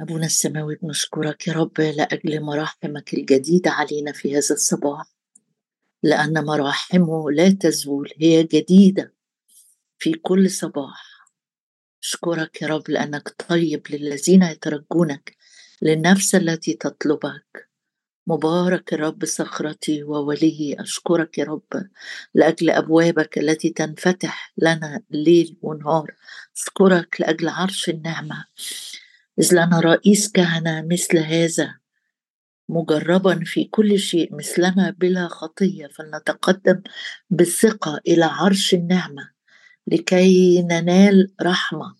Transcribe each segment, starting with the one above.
أبونا السماوي بنشكرك يا رب لأجل مراحمك الجديدة علينا في هذا الصباح. لأن مراحمه لا تزول هي جديدة في كل صباح. أشكرك يا رب لأنك طيب للذين يترجونك للنفس التي تطلبك. مبارك الرب صخرتي وولي أشكرك يا رب لأجل أبوابك التي تنفتح لنا ليل ونهار. أشكرك لأجل عرش النعمة. إذ لنا رئيس كهنة مثل هذا مجربا في كل شيء مثلنا بلا خطية. فلنتقدم بثقة إلى عرش النعمة لكي ننال رحمة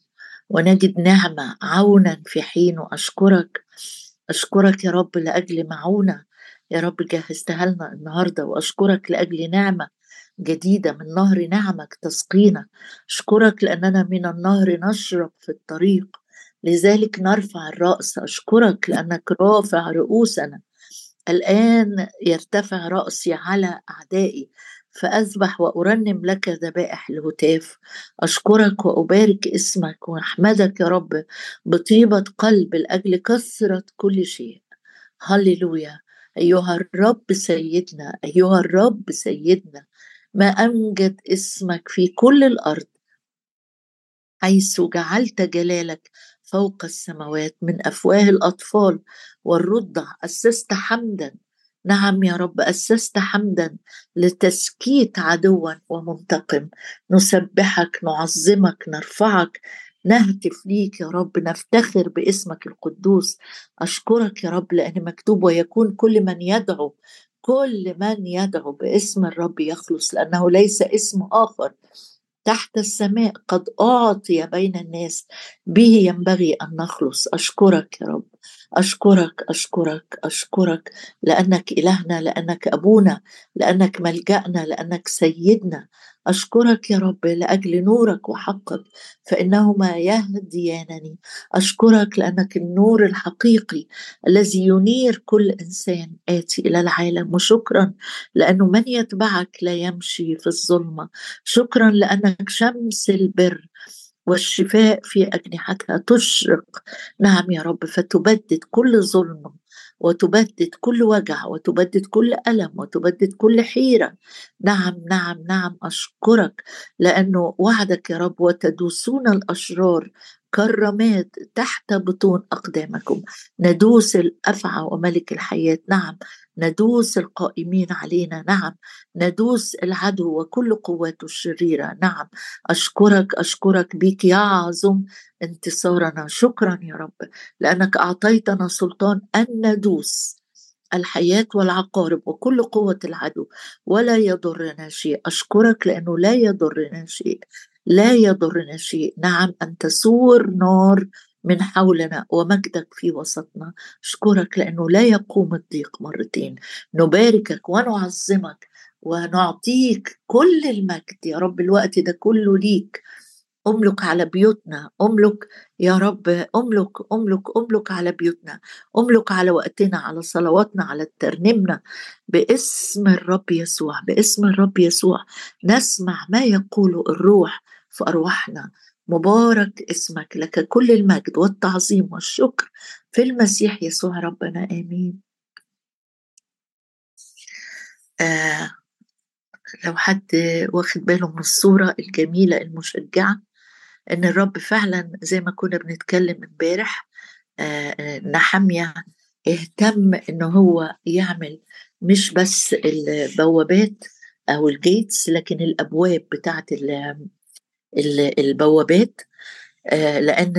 ونجد نعمة عونا في حين أشكرك. أشكرك يا رب لأجل معونة. يا رب جهزتها لنا النهاردة وأشكرك لأجل نعمة جديدة من نهر نعمك تسقينا. أشكرك لأننا من النهر نشرب في الطريق. لذلك نرفع الرأس أشكرك لأنك رافع رؤوسنا. الآن يرتفع رأسي على أعدائي فأذبح وأرنم لك ذبائح الهتاف. أشكرك وأبارك اسمك وأحمدك يا رب بطيبة قلب لأجل كثرة كل شيء. هللويا. أيها الرب سيدنا أيها الرب سيدنا ما أمجد اسمك في كل الأرض. حيث جعلت جلالك فوق السماوات من أفواه الأطفال والرضع أسست حمدا. نعم يا رب أسست حمدا لتسكيت عدوا ومنتقم. نسبحك نعظمك نرفعك. نهتف ليك يا رب نفتخر باسمك القدوس. أشكرك يا رب لأن مكتوب ويكون كل من يدعو كل من يدعو باسم الرب يخلص لأنه ليس اسم آخر. تحت السماء قد أعطي بين الناس به ينبغي أن نخلص. أشكرك يا رب. أشكرك أشكرك أشكرك لأنك إلهنا لأنك أبونا لأنك ملجأنا لأنك سيدنا. أشكرك يا رب لأجل نورك وحقك فإنهما يهديانني. أشكرك لأنك النور الحقيقي الذي ينير كل إنسان آتي إلى العالم. وشكرا لأنه من يتبعك لا يمشي في الظلمة. شكرا لأنك شمس البر. والشفاء في أجنحتها تشرق. نعم يا رب فتبدد كل ظلم وتبدد كل وجع وتبدد كل ألم وتبدد كل حيرة. نعم نعم نعم أشكرك لأنه وعدك يا رب وتدوسون الأشرار كالرماد تحت بطون أقدامكم. ندوس الأفعى وملك الحياة نعم. ندوس القائمين علينا نعم. ندوس العدو وكل قواته الشريرة نعم. أشكرك أشكرك بك يعظم انتصارنا. شكرا يا رب. لأنك أعطيتنا سلطان أن ندوس الحياة والعقارب وكل قوة العدو ولا يضرنا شيء. أشكرك لأنه لا يضرنا شيء. لا يضرنا شيء. نعم أن تسور نار من حولنا ومجدك في وسطنا. أشكرك لأنه لا يقوم الضيق مرتين. نباركك ونعظمك ونعطيك كل المجد. يا رب الوقت ده كله ليك. أملك على بيوتنا. أملك يا رب أملك أملك أملك على بيوتنا. أملك على وقتنا على صلواتنا على ترنيمنا. باسم الرب يسوع باسم الرب يسوع. نسمع ما يقوله الروح في ارواحنا مبارك اسمك لك كل المجد والتعظيم والشكر في المسيح يسوع ربنا آمين. آه لو حد واخد باله من الصورة الجميلة المشجعة إن الرب فعلا زي ما كنا بنتكلم امبارح آه, نحمية اهتم إن هو يعمل مش بس البوابات أو الجيتس لكن الأبواب بتاعت البوابات آه، لأن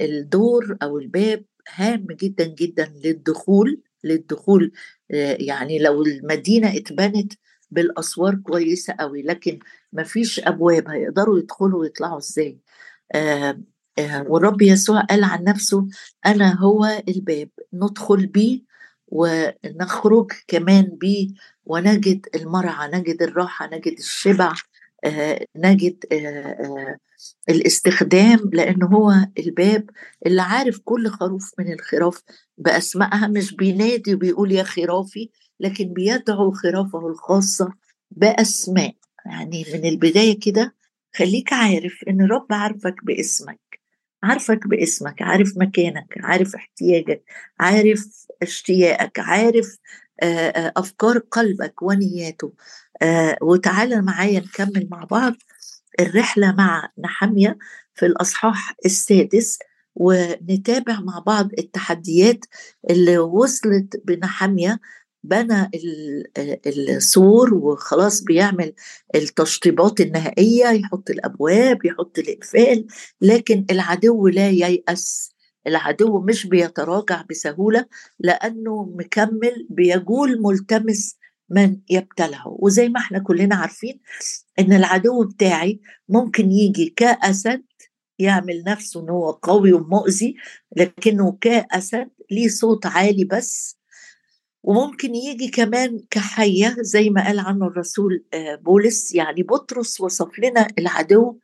الدور أو الباب هام جدا جدا للدخول للدخول آه، يعني لو المدينة اتبنت بالأسوار كويسة قوي لكن ما فيش أبواب هيقدروا يدخلوا ويطلعوا إزاي؟ آه، والرب يسوع قال عن نفسه أنا هو الباب ندخل بيه ونخرج كمان بيه ونجد المرعى نجد الراحة نجد الشبع نجد آه، آه، الاستخدام لأنه هو الباب اللي عارف كل خروف من الخراف بأسمائها مش بينادي وبيقول يا خرافي لكن بيدعو خرافه الخاصة بأسماء. يعني من البداية كده خليك عارف إن الرب عارفك باسمك عارفك باسمك عارف مكانك عارف احتياجك عارف اشتياقك عارف أفكار قلبك ونياته. وتعالى معايا نكمل مع بعض الرحلة مع نحمية في الأصحاح السادس ونتابع مع بعض التحديات اللي وصلت بنحمية. بنى السور وخلاص بيعمل التشطيبات النهائية يحط الأبواب يحط الإقفال لكن العدو لا ييأس. العدو مش بيتراجع بسهولة لأنه مكمل بيجول ملتمس من يبتلعه. وزي ما إحنا كلنا عارفين إن العدو بتاعي ممكن يجي كأسد يعمل نفسه إن هو قوي ومؤذي لكنه كأسد ليه صوت عالي بس. وممكن يجي كمان كحية زي ما قال عنه الرسول آه، بولس يعني بطرس وصف لنا العدو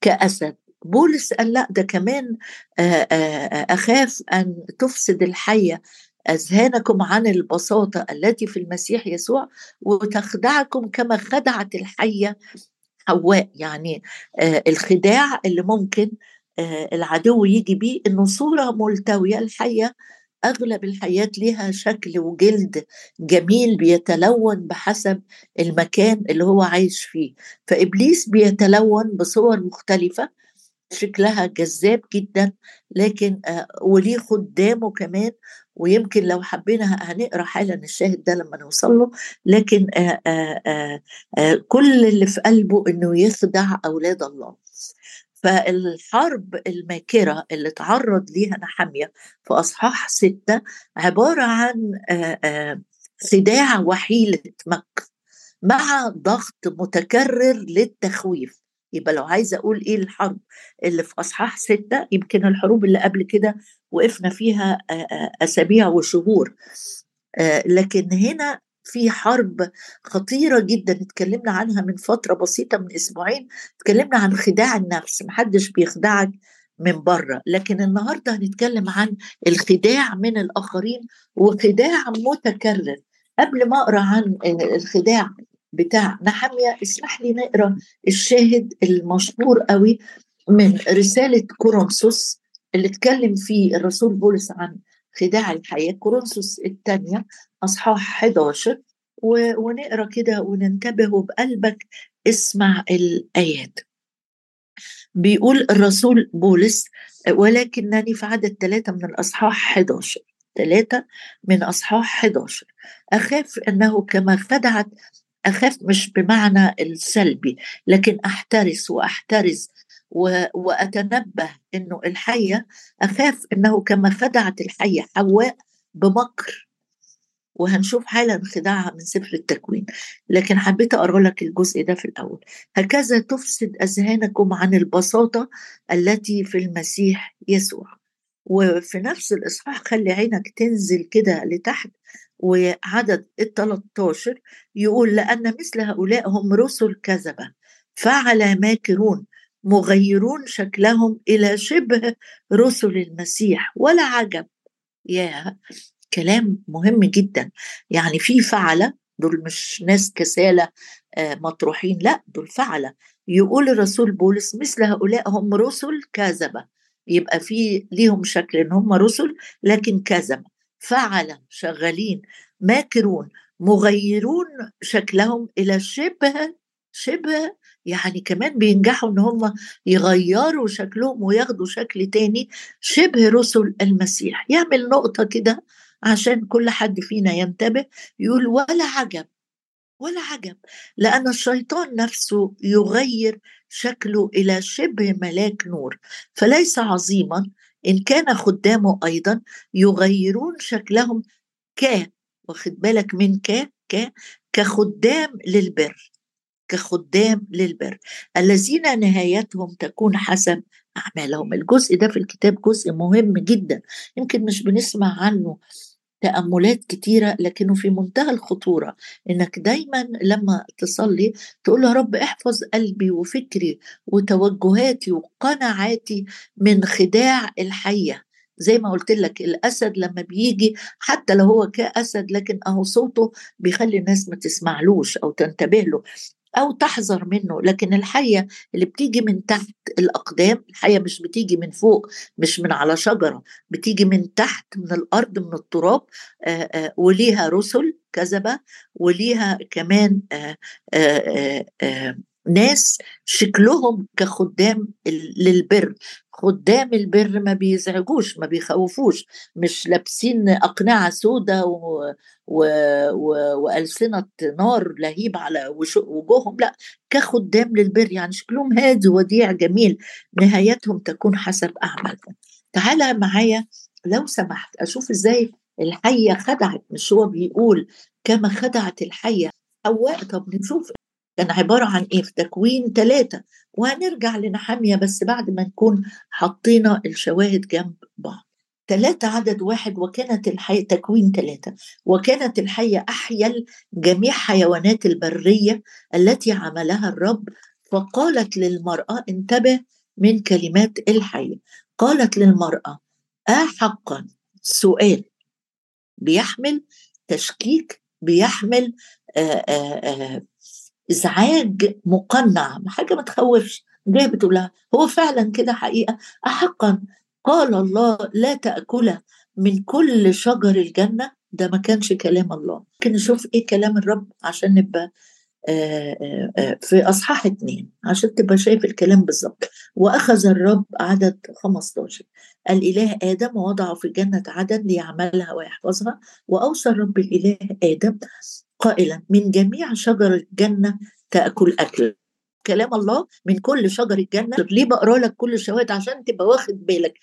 كأسد. بولس قال لا ده كمان آه، آه، أخاف أن تفسد الحية أذهانكم عن البساطة التي في المسيح يسوع وتخدعكم كما خدعت الحية حواء. يعني الخداع اللي ممكن العدو يجي بيه إنه صورة ملتوية. الحية أغلب الحياة لها شكل وجلد جميل بيتلون بحسب المكان اللي هو عايش فيه. فإبليس بيتلون بصور مختلفة شكلها جذاب جدا لكن آه وليه خدامه كمان ويمكن لو حبينا هنقرأ حالا الشاهد ده لما نوصل له. لكن آآ آآ كل اللي في قلبه إنه يخدع أولاد الله. فالحرب الماكرة اللي تعرض ليها نحمية في أصحاح ستة عبارة عن خداع وحيلة مكة مع ضغط متكرر للتخويف. يبقى لو عايزة أقول إيه الحرب اللي في أصحاح ستة يمكن الحروب اللي قبل كده وقفنا فيها أسابيع وشهور. لكن هنا في حرب خطيرة جدا اتكلمنا عنها من فترة بسيطة من أسبوعين اتكلمنا عن خداع النفس محدش بيخدعك من بره. لكن النهارده هنتكلم عن الخداع من الآخرين وخداع متكرر. قبل ما أقرأ عن الخداع بتاع نحمية اسمح لي نقرأ الشاهد المشهور قوي من رسالة كورنثوس اللي اتكلم فيه الرسول بولس عن خداع الحياة. كورنثوس الثانية أصحاح 11 ونقرأ كده وننتبه وبقلبك اسمع الآيات. بيقول الرسول بولس ولكنني في عدد ثلاثة من الأصحاح 11 ثلاثة من أصحاح 11 أخاف أنه كما خدعت أخاف مش بمعنى السلبي لكن أحترس وأحترز وأتنبه أنه الحية أخاف أنه كما خدعت الحية حواء بمكر وهنشوف حالا خداعها من سفر التكوين. لكن حبيت أقرأ لك الجزء ده في الأول. هكذا تفسد أذهانكم عن البساطة التي في المسيح يسوع. وفي نفس الإصحاح خلي عينك تنزل كده لتحت وعدد ال 13 يقول لأن مثل هؤلاء هم رسل كذبة فعل ماكرون مغيرون شكلهم إلى شبه رسل المسيح. ولا عجب. يا كلام مهم جدا. يعني في فعلة دول مش ناس كسالة آه، مطروحين لا دول فعلة. يقول الرسول بولس مثل هؤلاء هم رسل كذبة. يبقى في ليهم شكل إن هم رسل لكن كذبة. فعلا شغالين ماكرون مغيرون شكلهم إلى شبه شبه يعني كمان بينجحوا إن هم يغيروا شكلهم وياخدوا شكل تاني شبه رسل المسيح. يعمل نقطة كده عشان كل حد فينا ينتبه يقول ولا عجب ولا عجب لأن الشيطان نفسه يغير شكله إلى شبه ملاك نور. فليس عظيما إن كان خدامه أيضا يغيرون شكلهم ك واخد بالك من ك ك كخدام للبر كخدام للبر. الذين نهايتهم تكون حسب أعمالهم. الجزء ده في الكتاب جزء مهم جدا. يمكن مش بنسمع عنه تأملات كتيرة لكنه في منتهى الخطورة. إنك دايما لما تصلي تقول يا رب احفظ قلبي وفكري وتوجهاتي وقناعاتي من خداع الحية. زي ما قلت لك الأسد لما بيجي حتى لو هو كأسد لكن أهو صوته بيخلي الناس ما تسمعلوش أو تنتبه له. أو تحذر منه لكن الحية اللي بتيجي من تحت الأقدام الحية مش بتيجي من فوق مش من على شجرة بتيجي من تحت من الأرض من التراب وليها رسل كذبة وليها كمان ناس شكلهم كخدام للبر. خدام البر ما بيزعجوش ما بيخوفوش. مش لابسين أقنعة سودة و... و... و... وألسنة نار لهيب على وجوههم. لا كخدام للبر يعني شكلهم هادي وديع جميل. نهايتهم تكون حسب أعمالهم. تعالى معايا لو سمحت أشوف إزاي الحية خدعت. مش هو بيقول كما خدعت الحية حواء؟ طب نشوف كان عبارة عن إيه؟ في تكوين ثلاثة وهنرجع لنحامية بس بعد ما نكون حطينا الشواهد جنب بعض. ثلاثة عدد واحد وكانت الحية تكوين ثلاثة وكانت الحية أحيل جميع حيوانات البرية التي عملها الرب فقالت للمرأة انتبه من كلمات الحية. قالت للمرأة أحقا سؤال. بيحمل تشكيك بيحمل آآ آآ إزعاج مقنع حاجة ما تخوفش. جاية بتقول لها هو فعلا كده حقيقة؟ احقا. قال الله لا تأكل من كل شجر الجنة. ده ما كانش كلام الله. ممكن نشوف إيه كلام الرب عشان نبقى في إصحاح اتنين عشان تبقى شايف الكلام بالظبط. وأخذ الرب عدد 15 الإله آدم ووضعه في جنه عدن ليعملها ويحفظها. وأوصى الرب الإله آدم قائلا من جميع شجر الجنة تأكل أكل. كلام الله من كل شجر الجنة ليه بقرا لك كل الشواهد عشان تبقى واخد بالك؟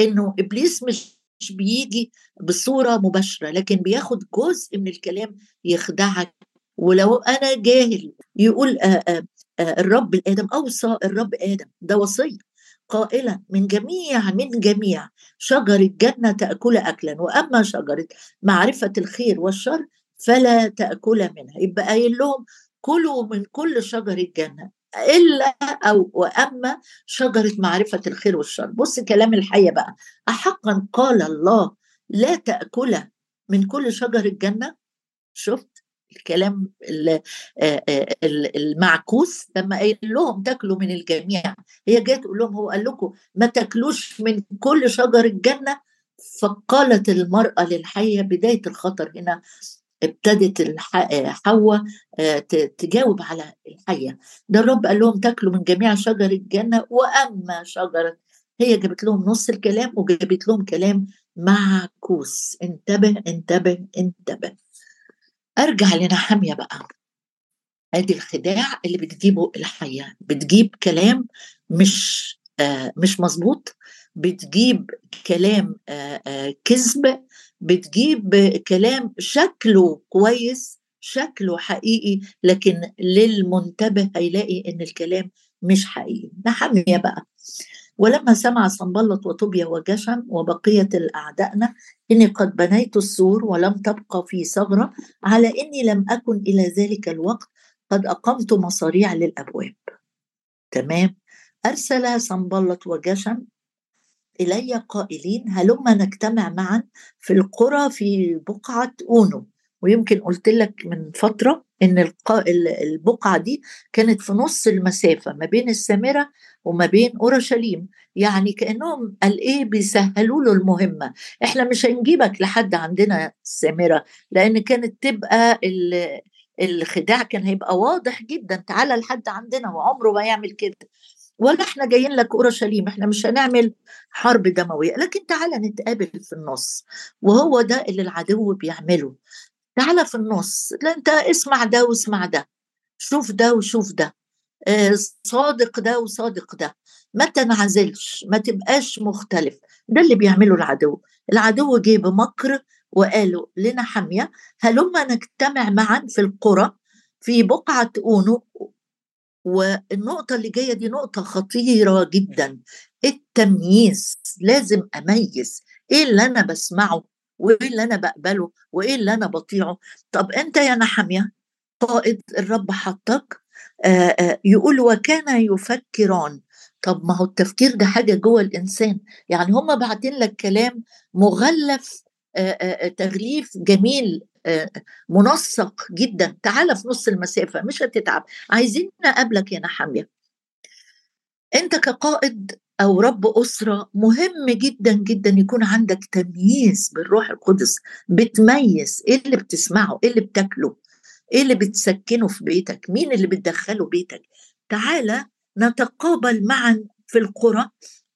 إنه إبليس مش مش بيجي بصورة مباشرة لكن بياخد جزء من الكلام يخدعك. ولو أنا جاهل يقول آآ آآ الرب الآدم أوصى الرب آدم. ده وصية. قائلا من جميع من جميع شجر الجنة تأكل أكلا وأما شجرة معرفة الخير والشر فلا تأكل منها. يبقى قايل لهم كلوا من كل شجر الجنة إلا أو وأما شجرة معرفة الخير والشر. بص كلام الحية بقى. أحقا قال الله لا تأكل من كل شجر الجنة؟ شفت الكلام المعكوس؟ لما قايل لهم تاكلوا من الجميع. هي جاية تقول لهم هو قال لكم ما تاكلوش من كل شجر الجنة؟ فقالت المرأة للحية بداية الخطر هنا ابتدت حواء آه، تجاوب على الحية. ده الرب قال لهم تاكلوا من جميع شجر الجنة وأما شجرة هي جابت لهم نص الكلام وجابت لهم كلام معكوس. انتبه انتبه انتبه. أرجع لنحامية بقى. أدي الخداع اللي بتجيبه الحية. بتجيب كلام مش آه مش مظبوط. بتجيب كلام آه آه كذب. بتجيب كلام شكله كويس شكله حقيقي لكن للمنتبه هيلاقي إن الكلام مش حقيقي. نحمية بقى. ولما سمع صنبلط وطوبيا وجشم وبقية الأعدائنا إني قد بنيت السور ولم تبقى في ثغرة على إني لم أكن إلى ذلك الوقت قد أقمت مصاريع للأبواب. تمام؟ أرسل صنبلط وجشم إلي قائلين هلما نجتمع معا في القرى في بقعة أونو. ويمكن قلت لك من فترة إن البقعة دي كانت في نص المسافة ما بين السامرة وما بين أورشليم. يعني كأنهم قال إيه بيسهلوا له المهمة. إحنا مش هنجيبك لحد عندنا السامرة لأن كانت تبقى الخداع كان هيبقى واضح جدا. تعالى لحد عندنا وعمره ما يعمل كده. ولا إحنا جايين لك اورشليم إحنا مش هنعمل حرب دموية. لكن تعالى نتقابل في النص وهو ده اللي العدو بيعمله. تعالى في النص لا أنت اسمع ده واسمع ده شوف ده وشوف ده آه، صادق ده وصادق ده. ما تنعزلش ما تبقاش مختلف. ده اللي بيعمله العدو. العدو جه بمكر وقالوا لنا حمية هلما نجتمع معا في القرى في بقعة أونو والنقطة اللي جاية دي نقطة خطيرة جدا. التمييز لازم أميز. إيه اللي أنا بسمعه؟ وإيه اللي أنا بقبله؟ وإيه اللي أنا بطيعه؟ طب أنت يا نحمية قائد الرب حطك يقول وكان يفكران. طب ما هو التفكير ده حاجة جوه الإنسان. يعني هم باعتين لك كلام مغلف تغليف جميل. منسق جدا. تعال في نص المسافه مش هتتعب. عايزين نقابلك يا نحاميه أنت كقائد أو رب أسرة مهم جدا جدا يكون عندك تمييز بالروح القدس. بتميز إيه اللي بتسمعه إيه اللي بتاكله إيه اللي بتسكنه في بيتك مين اللي بتدخله بيتك. تعالى نتقابل معا في القرى.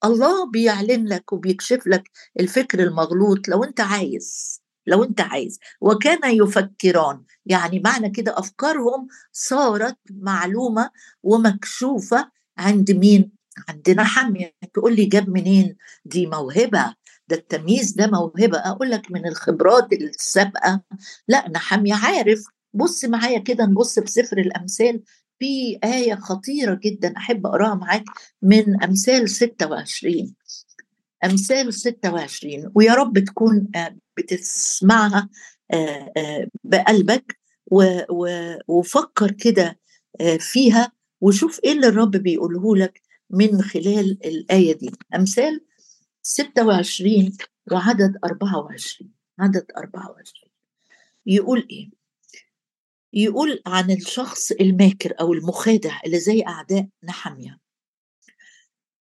الله بيعلن لك وبيكشف لك الفكر المغلوط. لو أنت عايز لو انت عايز. وكان يفكران. يعني معنى كده أفكارهم صارت معلومة ومكشوفة عند مين؟ عندنا حمية. تقول لي جاب منين؟ دي موهبة. ده التمييز ده موهبة. أقول لك من الخبرات السابقة. لا نحمية عارف. بص معايا كده نبص في سفر الأمثال. في آية خطيرة جدا أحب أقراها معاك من أمثال 26 أمثال 26 ويا رب تكون آه، بتسمعها آه، آه، بقلبك وفكر كده فيها وشوف إيه اللي الرب بيقوله لك من خلال الآية دي. أمثال 26 وعدد 24 عدد 24 يقول إيه؟ يقول عن الشخص الماكر أو المخادع اللي زي أعداء نحمية.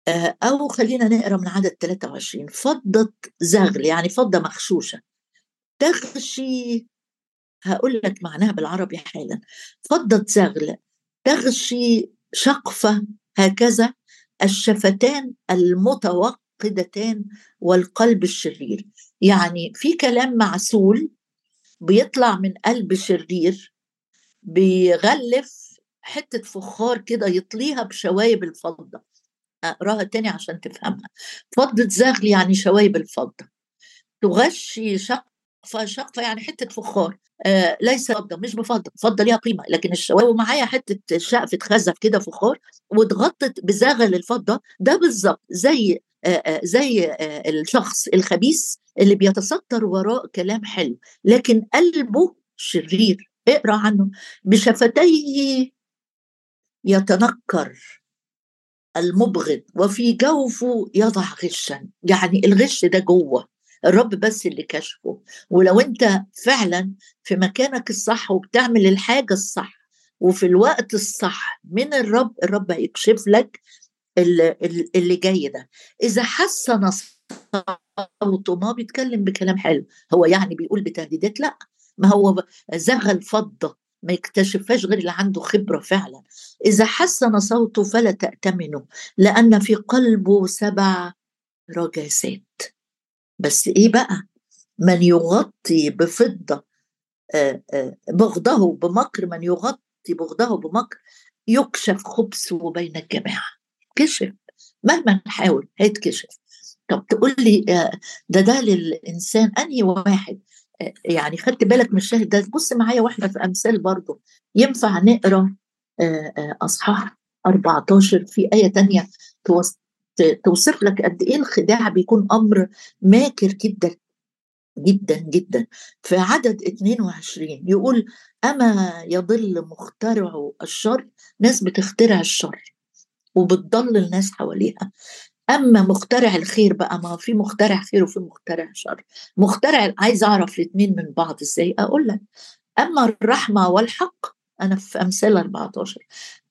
آه، أو خلينا نقرأ من عدد 23 فضة زغل يعني فضة مغشوشة. تغشي هقول لك معناها بالعربي حالا. فضة زغل تغشي شقفة هكذا. الشفتان المتوقدتان والقلب الشرير. يعني في كلام معسول بيطلع من قلب شرير بيغلف حتة فخار كده يطليها بشوايب الفضة. أقراها تاني عشان تفهمها. فضة زغل يعني شوايب الفضة. تغشي شقفة شقفة يعني حتة فخار. آه ليس فضة مش بفضة فضة ليها قيمة لكن الشوايب ومعايا حتة شقف اتخزف كده فخار واتغطت بزغل الفضة. ده بالظبط زي آه آه زي آه الشخص الخبيث اللي بيتستر وراء كلام حلو لكن قلبه شرير. اقرأ عنه. بشفتيه يتنكر. المبغض وفي جوفه يضع غشا. يعني الغش ده جوه الرب بس اللي كشفه. ولو انت فعلا في مكانك الصح وبتعمل الحاجة الصح وفي الوقت الصح من الرب الرب هيكشف لك اللي, جاي ده. إذا حسن صوته ما بيتكلم بكلام حلو. هو يعني بيقول بتهديدات؟ لأ. ما هو زغل فضة. ما يكتشفهاش غير اللي عنده خبرة فعلا. إذا حسن صوته فلا تأتمنه لأن في قلبه سبع رجاسات. بس إيه بقى؟ من يغطي بفضة بغضه بمكر من يغطي بغضه بمكر يكشف خبثه بين الجماعة. كشف. مهما نحاول هيتكشف. طب تقول لي ده ده للإنسان أنهي واحد؟ يعني خدت بالك من الشاهد ده؟ بص معايا وإحنا في أمثال برضو ينفع نقرأ أصحاح 14 في آية تانية؟ توصف لك قد إيه الخداع بيكون أمر ماكر جدا جدا جدا. في عدد 22 يقول أما يضل مخترع الشر ناس بتخترع الشر وبتضل الناس حواليها. أما مخترع الخير بقى ما في مخترع خير وفي مخترع شر. مخترع عايز أعرف الاثنين من بعض إزاي؟ أقول لك. أما الرحمة والحق أنا في أمثال 14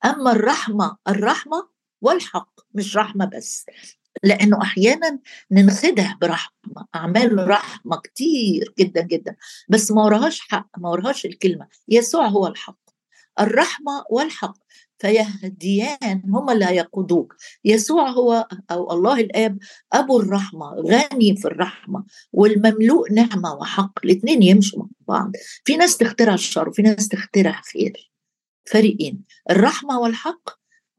أما الرحمة الرحمة والحق مش رحمة بس. لأنه أحيانا ننخدع برحمة. أعمال رحمة كتير جدا جدا. بس ما وراهاش حق ما وراهاش الكلمة. يسوع هو الحق. الرحمة والحق. فيهديان هما اللي هيقودوك يسوع هو أو الله الآب أبو الرحمة غني في الرحمة والمملوء نعمة وحق. الاثنين يمشوا مع بعض. في ناس تخترع الشر وفي ناس تخترع خير. فريقين الرحمة والحق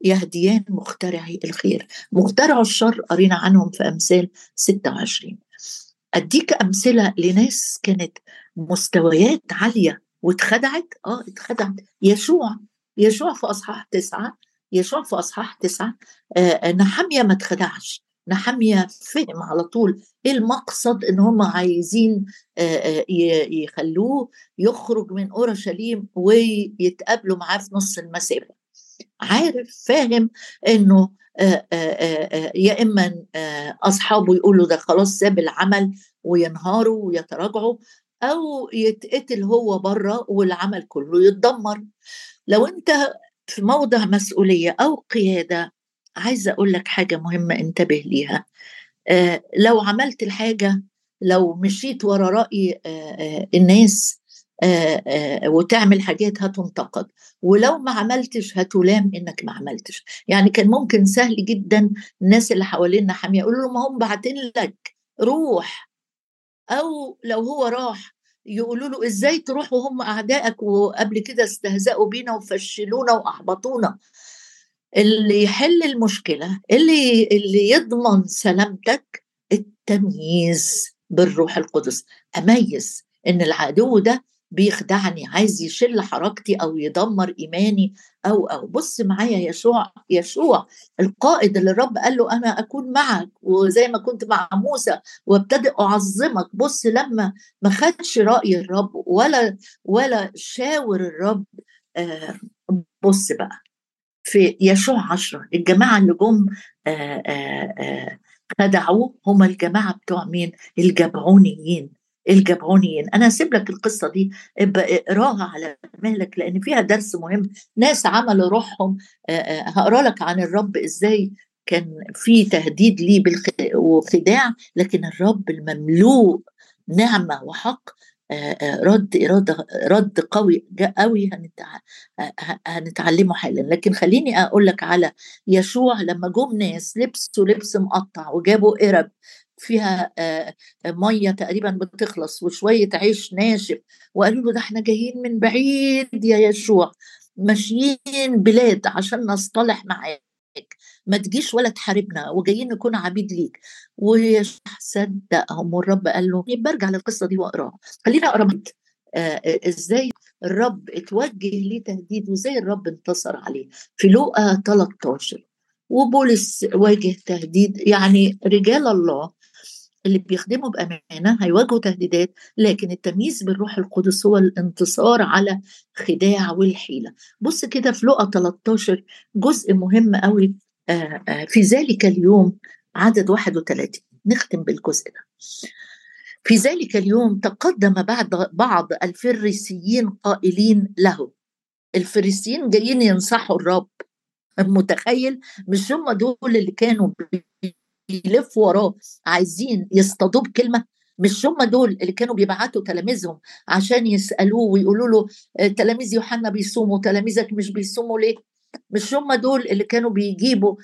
يهديان مخترعي الخير. مخترع الشر قرينا عنهم في أمثال 26 أديك أمثلة لناس كانت مستويات عالية واتخدعت؟ آه اتخدعت. يشوع يشوع في أصحاح تسعة يشوع في أصحاح تسعة آه نحمية ما اتخدعش نحمية فهم على طول إيه المقصد إن هم عايزين آه يخلوه يخرج من أورشليم ويتقابلوا معاه في نص المسافة. عارف فاهم إنه يا إما أصحابه يقولوا ده خلاص ساب العمل وينهاروا ويتراجعوا أو يتقتل هو بره والعمل كله يتدمر. لو أنت في موضع مسؤولية أو قيادة عايزة أقول لك حاجة مهمة انتبه ليها. آه لو عملت الحاجة لو مشيت ورا رأي آه آه الناس وتعمل حاجات هتنتقد. ولو ما عملتش هتلام إنك ما عملتش. يعني كان ممكن سهل جدا الناس اللي حوالينا حاميه يقولوا له ما هم باعتين لك روح. أو لو هو راح يقولوا له إزاي تروح وهم أعدائك وقبل كده استهزأوا بينا وفشلونا وأحبطونا؟ اللي يحل المشكلة اللي اللي يضمن سلامتك التمييز بالروح القدس. أميز إن العدو ده بيخدعني عايز يشل حركتي أو يدمر إيماني أو أو. بص معايا يشوع يشوع القائد اللي الرب قال له أنا أكون معك وزي ما كنت مع موسى وابتدئ أعظمك. بص لما ما خدش رأي الرب ولا ولا شاور الرب آه بص بقى في يشوع عشرة الجماعة اللي جم آه آه خدعوه هم الجماعة بتوع مين؟ الجبعونيين. الجبعونيين أنا هسيب لك القصة دي اقراها على مهلك لأن فيها درس مهم. ناس عملوا روحهم هقرأ لك عن الرب إزاي كان في تهديد ليه وخداع لكن الرب المملوء نعمة وحق رد إرادة رد قوي قوي هنتعلمه حالا. لكن خليني أقول لك على يشوع لما جم ناس لبسوا لبس مقطع وجابوا قرب فيها مية تقريبا بتخلص وشوية عيش ناشف. وقالوا له ده إحنا جايين من بعيد يا يشوع ماشيين بلاد عشان نصطلح معاك. ما تجيش ولا تحاربنا وجايين نكون عبيد ليك. ويشوع صدقهم والرب قال له برجع للقصة دي واقراها. خلينا أقرأ آه إزاي الرب اتوجه ليه تهديد وإزاي الرب انتصر عليه. في لوقا 13 وبولس واجه تهديد يعني رجال الله اللي بيخدموا بأمانة هيواجهوا تهديدات لكن التمييز بالروح القدس هو الانتصار على خداع والحيلة. بص كده في لقا 13 جزء مهم قوي في ذلك اليوم عدد 31 نختم بالجزء ده. في ذلك اليوم تقدم بعد بعض الفريسيين قائلين له الفريسيين جايين ينصحوا الرب. متخيل؟ مش هم دول اللي كانوا بيلفوا وراه عايزين يصطادوه بكلمة. مش هم دول اللي كانوا بيبعتوا تلاميذهم عشان يسألوه ويقولوا له تلاميذ يوحنا بيصوموا تلاميذك مش بيصوموا ليه؟ مش هم دول اللي كانوا بيجيبوا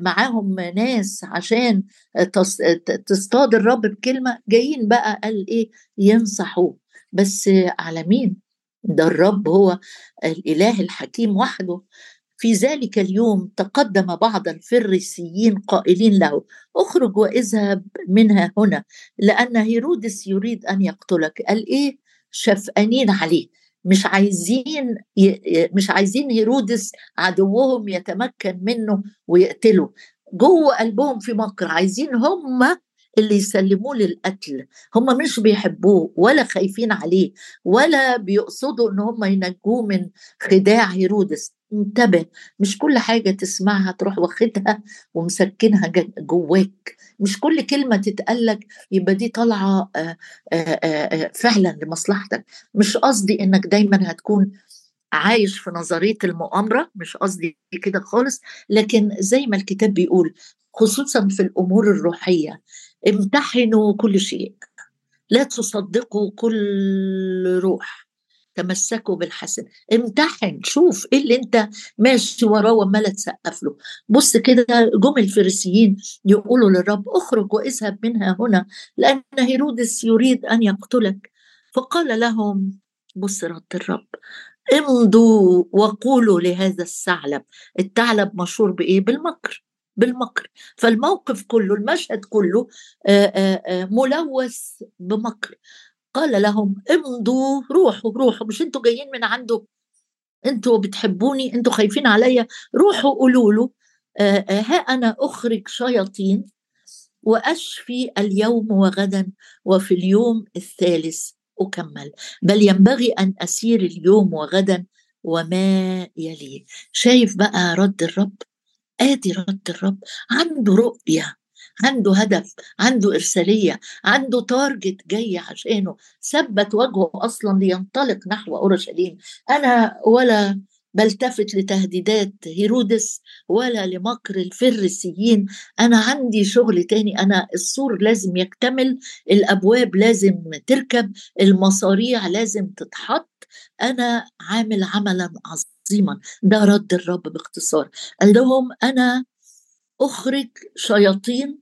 معاهم ناس عشان تصطاد الرب بكلمة؟ جايين بقى قال إيه؟ ينصحوه. بس على مين؟ ده الرب هو الإله الحكيم وحده. في ذلك اليوم تقدم بعض الفريسيين قائلين له اخرج واذهب منها هنا لأن هيرودس يريد أن يقتلك. قال إيه؟ شفقانين عليه. مش عايزين مش عايزين هيرودس عدوهم يتمكن منه ويقتله. جوه قلبهم في مكر عايزين هم اللي يسلموه للقتل. هم مش بيحبوه ولا خايفين عليه ولا بيقصدوا إن هم ينجوه من خداع هيرودس انتبه مش كل حاجة تسمعها تروح واخدها ومسكنها جواك. مش كل كلمة تتقالك يبقى دي طالعة فعلا لمصلحتك. مش قصدي إنك دايما هتكون عايش في نظرية المؤامرة مش قصدي كده خالص لكن زي ما الكتاب بيقول خصوصا في الأمور الروحية امتحنوا كل شيء. لا تصدقوا كل روح. تمسكوا بالحسن امتحن شوف إيه اللي أنت ماشي وراه وعمال تسقف له. بص كده جم الفريسيين يقولوا للرب اخرج واذهب منها هنا لأن هيرودس يريد أن يقتلك. فقال لهم بص رد الرب امضوا وقولوا لهذا الثعلب. الثعلب مشهور بإيه؟ بالمكر بالمكر. فالموقف كله المشهد كله آآ آآ ملوث بمكر. قال لهم امضوا روحوا روحوا مش أنتوا جايين من عنده أنتوا بتحبوني أنتوا خايفين عليا روحوا قولوا له ها أنا أخرج شياطين وأشفي اليوم وغدا وفي اليوم الثالث أكمل. بل ينبغي أن أسير اليوم وغدا وما يليه. شايف بقى رد الرب؟ آدي رد الرب عنده رؤية. عنده هدف عنده إرسالية عنده تارجت جاي عشانه ثبت وجهه أصلا لينطلق نحو أورشليم. أنا ولا بلتفت لتهديدات هيرودس ولا لمكر الفريسيين. أنا عندي شغل تاني أنا السور لازم يكتمل الأبواب لازم تركب المصاريع لازم تتحط. أنا عامل عملا عظيما. ده رد الرب باختصار. قال لهم أنا أخرج شياطين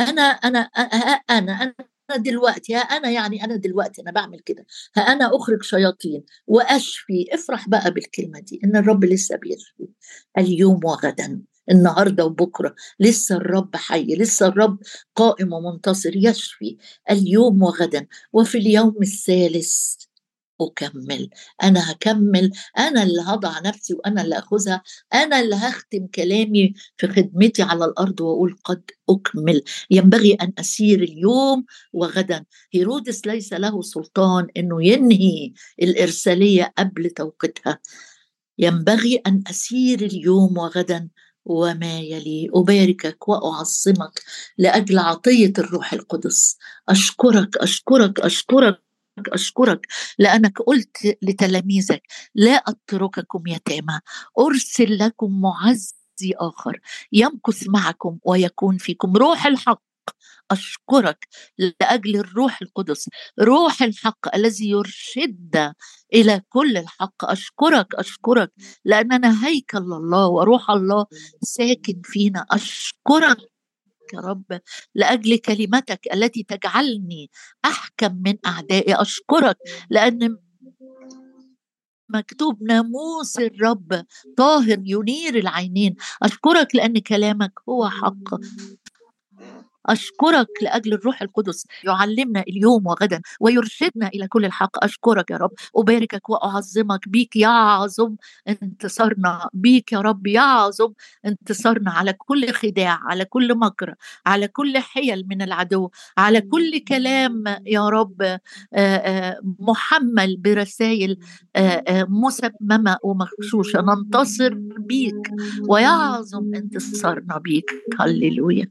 أنا أنا أنا أنا أنا دلوقتي ها أنا يعني أنا دلوقتي أنا بعمل كده. ها أنا أخرج شياطين وأشفي. افرح بقى بالكلمة دي إن الرب لسه بيشفي. اليوم وغدا النهارده وبكرة لسه الرب حي لسه الرب قائم ومنتصر يشفي. اليوم وغدا وفي اليوم الثالث أكمل. أنا هكمل. أنا اللي هضع نفسي وأنا اللي أخذها أنا اللي هختم كلامي في خدمتي على الأرض وأقول قد أكمل. ينبغي أن أسير اليوم وغدا. هيرودس ليس له سلطان أنه ينهي الإرسالية قبل توقيتها. ينبغي أن أسير اليوم وغدا. وما يلي. أباركك وأعظمك لأجل عطية الروح القدس. أشكرك أشكرك أشكرك. أشكرك لأنك قلت لتلاميذك لا أترككم يتامى أرسل لكم معزي آخر يمكث معكم ويكون فيكم. روح الحق أشكرك لأجل الروح القدس. روح الحق الذي يرشدنا إلى كل الحق. أشكرك أشكرك لأننا هيكل الله وروح الله ساكن فينا. أشكرك. يا رب لأجل كلمتك التي تجعلني أحكم من أعدائي أشكرك لأن مكتوب ناموس الرب طاهر ينير العينين. أشكرك لأن كلامك هو حق. أشكرك لأجل الروح القدس يعلمنا اليوم وغدا ويرشدنا إلى كل الحق. أشكرك يا رب. أباركك وأعظمك بيك يعظم انتصارنا بيك يا رب يعظم انتصارنا على كل خداع على كل مكر على كل حيل من العدو على كل كلام يا رب محمل برسائل مسممة ومغشوشة. ننتصر بيك ويعظم انتصارنا بيك. هللويا.